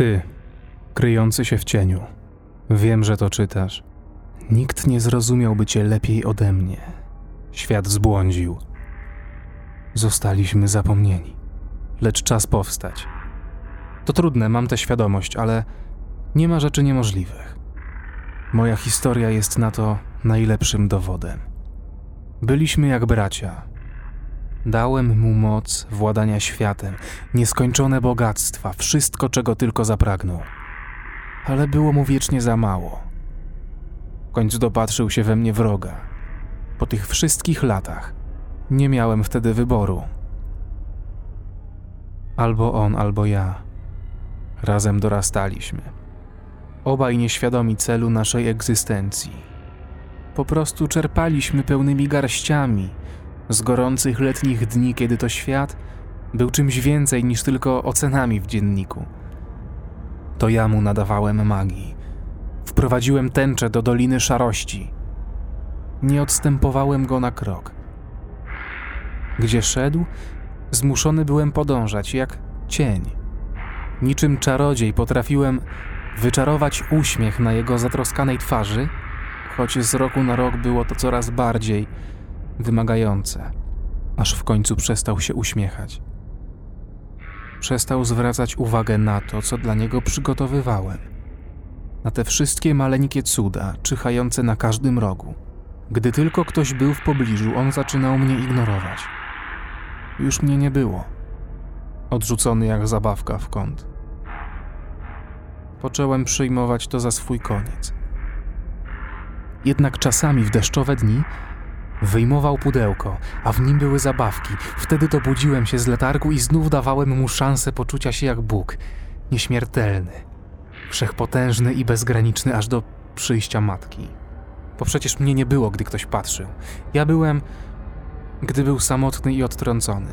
Ty, kryjący się w cieniu, wiem, że to czytasz. Nikt nie zrozumiałby cię lepiej ode mnie. Świat zbłądził. Zostaliśmy zapomnieni. Lecz czas powstać. To trudne, mam tę świadomość, ale nie ma rzeczy niemożliwych. Moja historia jest na to najlepszym dowodem. Byliśmy jak bracia. Dałem mu moc władania światem, nieskończone bogactwa, wszystko, czego tylko zapragnął. Ale było mu wiecznie za mało. W końcu dopatrzył się we mnie wroga. Po tych wszystkich latach nie miałem wtedy wyboru. Albo on, albo ja. Razem dorastaliśmy. Obaj nieświadomi celu naszej egzystencji. Po prostu czerpaliśmy pełnymi garściami z gorących letnich dni, kiedy to świat był czymś więcej niż tylko ocenami w dzienniku. To ja mu nadawałem magii. Wprowadziłem tęczę do Doliny Szarości. Nie odstępowałem go na krok. Gdzie szedł, zmuszony byłem podążać jak cień. Niczym czarodziej potrafiłem wyczarować uśmiech na jego zatroskanej twarzy, choć z roku na rok było to coraz bardziej wymagające, aż w końcu przestał się uśmiechać. Przestał zwracać uwagę na to, co dla niego przygotowywałem. Na te wszystkie maleńkie cuda, czyhające na każdym rogu. Gdy tylko ktoś był w pobliżu, on zaczynał mnie ignorować. Już mnie nie było. Odrzucony jak zabawka w kąt. Począłem przyjmować to za swój koniec. Jednak czasami w deszczowe dni wyjmował pudełko, a w nim były zabawki. Wtedy to budziłem się z letargu i znów dawałem mu szansę poczucia się jak Bóg, nieśmiertelny, wszechpotężny i bezgraniczny aż do przyjścia matki. Bo przecież mnie nie było, gdy ktoś patrzył. Ja byłem, gdy był samotny i odtrącony.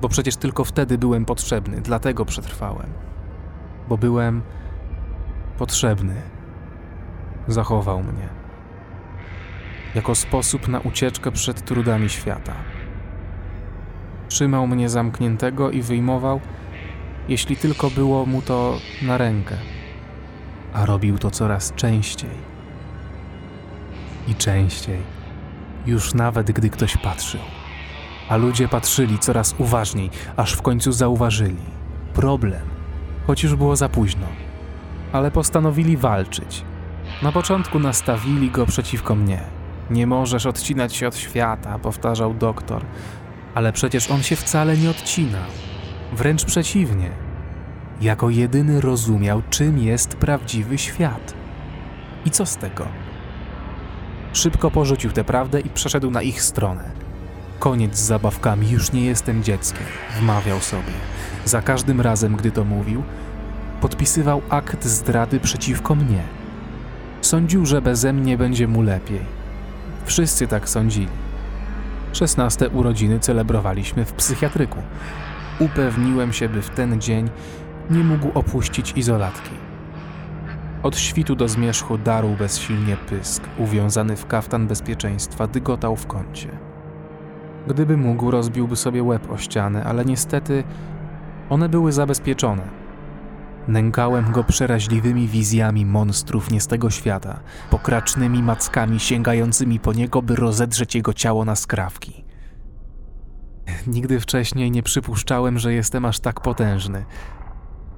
Bo przecież tylko wtedy byłem potrzebny, dlatego przetrwałem. Bo byłem potrzebny. Zachował mnie. Jako sposób na ucieczkę przed trudami świata. Trzymał mnie zamkniętego i wyjmował, jeśli tylko było mu to na rękę. A robił to coraz częściej. I częściej. Już nawet gdy ktoś patrzył. A ludzie patrzyli coraz uważniej, aż w końcu zauważyli. Problem, choć już było za późno ale postanowili walczyć. Na początku nastawili go przeciwko mnie. Nie możesz odcinać się od świata, powtarzał doktor, ale przecież on się wcale nie odcinał. Wręcz przeciwnie. Jako jedyny rozumiał, czym jest prawdziwy świat. I co z tego? Szybko porzucił tę prawdę i przeszedł na ich stronę. Koniec z zabawkami, już nie jestem dzieckiem, wmawiał sobie. Za każdym razem, gdy to mówił, podpisywał akt zdrady przeciwko mnie. Sądził, że beze mnie będzie mu lepiej. Wszyscy tak sądzili. Szesnaste urodziny celebrowaliśmy w psychiatryku. Upewniłem się, by w ten dzień nie mógł opuścić izolatki. Od świtu do zmierzchu darł bezsilnie pysk, uwiązany w kaftan bezpieczeństwa, dygotał w kącie. Gdyby mógł, rozbiłby sobie łeb o ścianę, ale niestety one były zabezpieczone Nękałem go przeraźliwymi wizjami monstrów nie z tego świata, pokracznymi mackami sięgającymi po niego, by rozedrzeć jego ciało na skrawki. Nigdy wcześniej nie przypuszczałem, że jestem aż tak potężny.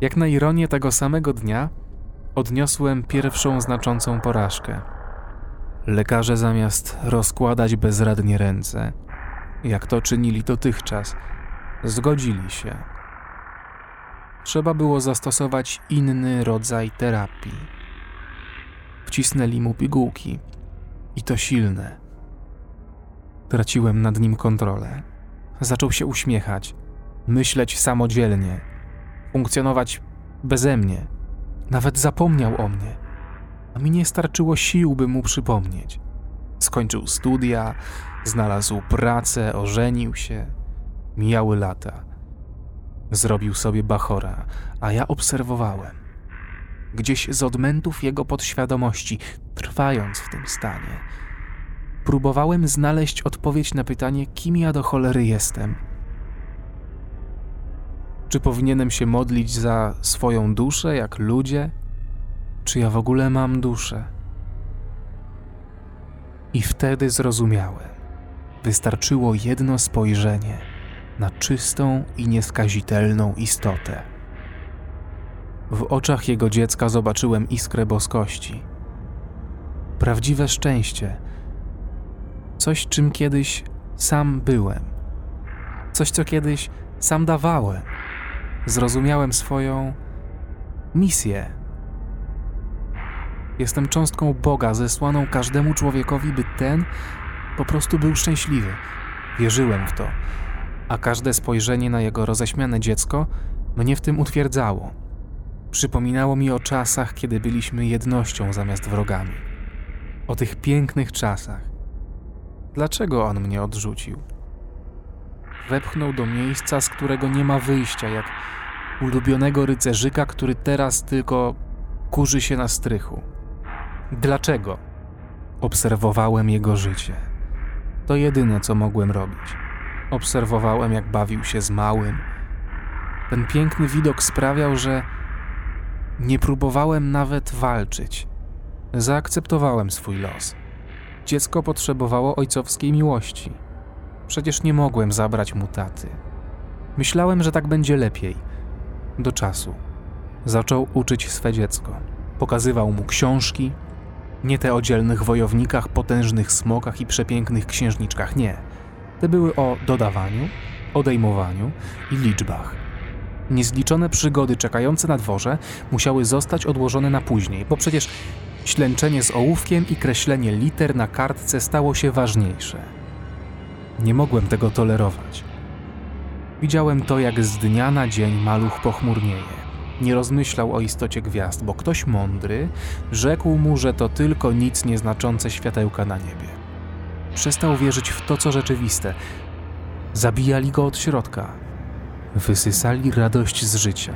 Jak na ironię tego samego dnia odniosłem pierwszą znaczącą porażkę. Lekarze zamiast rozkładać bezradnie ręce, jak to czynili dotychczas, zgodzili się trzeba było zastosować inny rodzaj terapii. Wcisnęli mu pigułki i to silne. Traciłem nad nim kontrolę. Zaczął się uśmiechać, myśleć samodzielnie, funkcjonować beze mnie. Nawet zapomniał o mnie, a mi nie starczyło sił, by mu przypomnieć. Skończył studia, znalazł pracę, ożenił się. Mijały lata. Zrobił sobie bachora, a ja obserwowałem. Gdzieś z odmętów jego podświadomości, trwając w tym stanie, próbowałem znaleźć odpowiedź na pytanie, kim ja do cholery jestem. Czy powinienem się modlić za swoją duszę, jak ludzie? Czy ja w ogóle mam duszę? I wtedy zrozumiałem. Wystarczyło jedno spojrzenie na czystą i nieskazitelną istotę. W oczach jego dziecka zobaczyłem iskrę boskości. Prawdziwe szczęście. Coś, czym kiedyś sam byłem. Coś, co kiedyś sam dawałem. Zrozumiałem swoją misję. Jestem cząstką Boga zesłaną każdemu człowiekowi, by ten po prostu był szczęśliwy. Wierzyłem w to, a każde spojrzenie na jego roześmiane dziecko mnie w tym utwierdzało. Przypominało mi o czasach, kiedy byliśmy jednością zamiast wrogami. O tych pięknych czasach. Dlaczego on mnie odrzucił? Wepchnął do miejsca, z którego nie ma wyjścia, jak ulubionego rycerzyka, który teraz tylko kurzy się na strychu. Dlaczego? Obserwowałem jego życie. To jedyne, co mogłem robić. Obserwowałem, jak bawił się z małym. Ten piękny widok sprawiał, że nie próbowałem nawet walczyć. Zaakceptowałem swój los. Dziecko potrzebowało ojcowskiej miłości. Przecież nie mogłem zabrać mu taty. Myślałem, że tak będzie lepiej. Do czasu. Zaczął uczyć swe dziecko. Pokazywał mu książki, nie te o dzielnych wojownikach, potężnych smokach i przepięknych księżniczkach, nie. Te były o dodawaniu, odejmowaniu i liczbach. Niezliczone przygody czekające na dworze musiały zostać odłożone na później, bo przecież ślęczenie z ołówkiem i kreślenie liter na kartce stało się ważniejsze. Nie mogłem tego tolerować. Widziałem to, jak z dnia na dzień maluch pochmurnieje. Nie rozmyślał o istocie gwiazd, bo ktoś mądry rzekł mu, że to tylko nic nieznaczące światełka na niebie. Przestał wierzyć w to, co rzeczywiste. Zabijali go od środka. Wysysali radość z życia.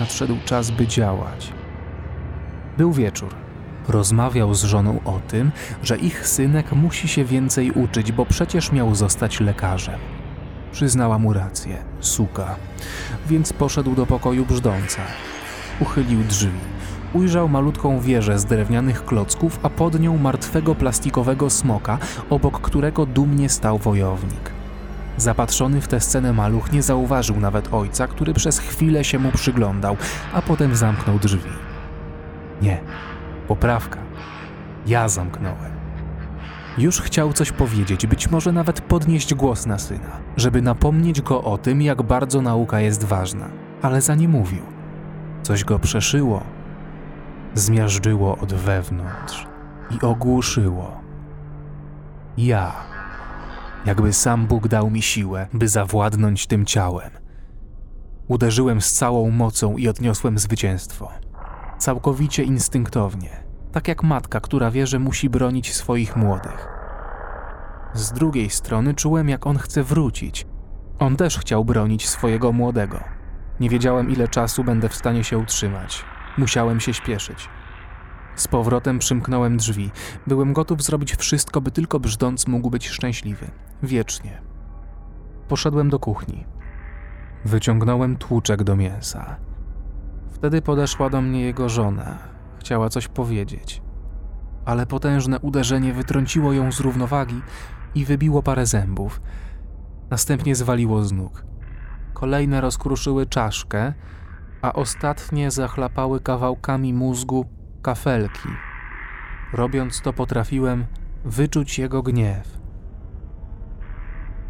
Nadszedł czas, by działać. Był wieczór. Rozmawiał z żoną o tym, że ich synek musi się więcej uczyć, bo przecież miał zostać lekarzem. Przyznała mu rację, suka. Więc poszedł do pokoju brzdąca. Uchylił drzwi. Ujrzał malutką wieżę z drewnianych klocków, a pod nią martwego plastikowego smoka, obok którego dumnie stał wojownik. Zapatrzony w tę scenę maluch nie zauważył nawet ojca, który przez chwilę się mu przyglądał, a potem zamknął drzwi. Nie, poprawka. Ja zamknąłem. Już chciał coś powiedzieć, być może nawet podnieść głos na syna, żeby napomnieć go o tym, jak bardzo nauka jest ważna, ale za nie mówił. Coś go przeszyło, zmiażdżyło od wewnątrz i ogłuszyło. Ja, jakby sam Bóg dał mi siłę, by zawładnąć tym ciałem. Uderzyłem z całą mocą i odniosłem zwycięstwo. Całkowicie instynktownie tak jak matka, która wie, że musi bronić swoich młodych. Z drugiej strony czułem, jak on chce wrócić. On też chciał bronić swojego młodego. Nie wiedziałem, ile czasu będę w stanie się utrzymać. Musiałem się śpieszyć. Z powrotem przymknąłem drzwi. Byłem gotów zrobić wszystko, by tylko brzdąc mógł być szczęśliwy. Wiecznie. Poszedłem do kuchni. Wyciągnąłem tłuczek do mięsa. Wtedy podeszła do mnie jego żona, Chciała coś powiedzieć, ale potężne uderzenie wytrąciło ją z równowagi i wybiło parę zębów. Następnie zwaliło z nóg. Kolejne rozkruszyły czaszkę, a ostatnie zachlapały kawałkami mózgu kafelki. Robiąc to, potrafiłem wyczuć jego gniew.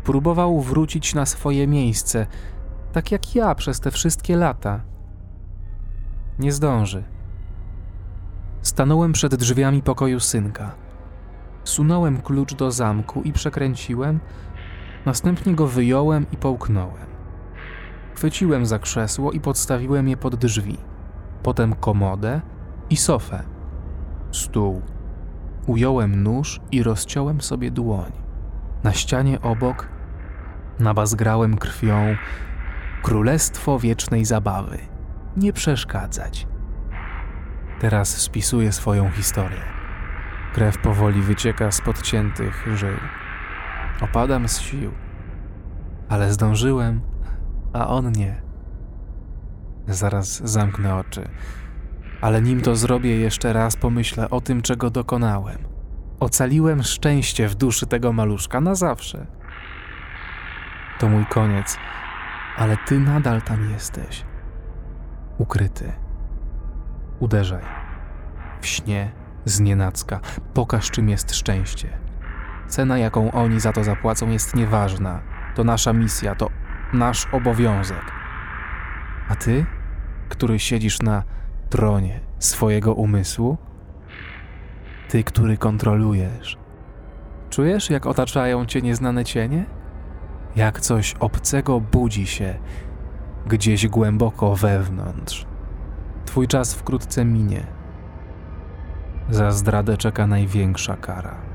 Próbował wrócić na swoje miejsce, tak jak ja przez te wszystkie lata. Nie zdąży. Stanąłem przed drzwiami pokoju synka. Sunąłem klucz do zamku i przekręciłem, następnie go wyjąłem i połknąłem. Chwyciłem za krzesło i podstawiłem je pod drzwi, potem komodę i sofę, stół. Ująłem nóż i rozciąłem sobie dłoń. Na ścianie obok nabazgrałem krwią Królestwo Wiecznej Zabawy. Nie przeszkadzać. Teraz spisuję swoją historię. Krew powoli wycieka z podciętych żył. Opadam z sił, ale zdążyłem, a on nie. Zaraz zamknę oczy. Ale nim to zrobię, jeszcze raz pomyślę o tym, czego dokonałem. Ocaliłem szczęście w duszy tego maluszka na zawsze. To mój koniec, ale ty nadal tam jesteś. Ukryty. Uderzaj. W śnie, z nienacka. Pokaż, czym jest szczęście. Cena, jaką oni za to zapłacą, jest nieważna. To nasza misja, to nasz obowiązek. A ty, który siedzisz na tronie swojego umysłu, ty, który kontrolujesz, czujesz, jak otaczają cię nieznane cienie? Jak coś obcego budzi się gdzieś głęboko wewnątrz. Twój czas wkrótce minie. Za zdradę czeka największa kara.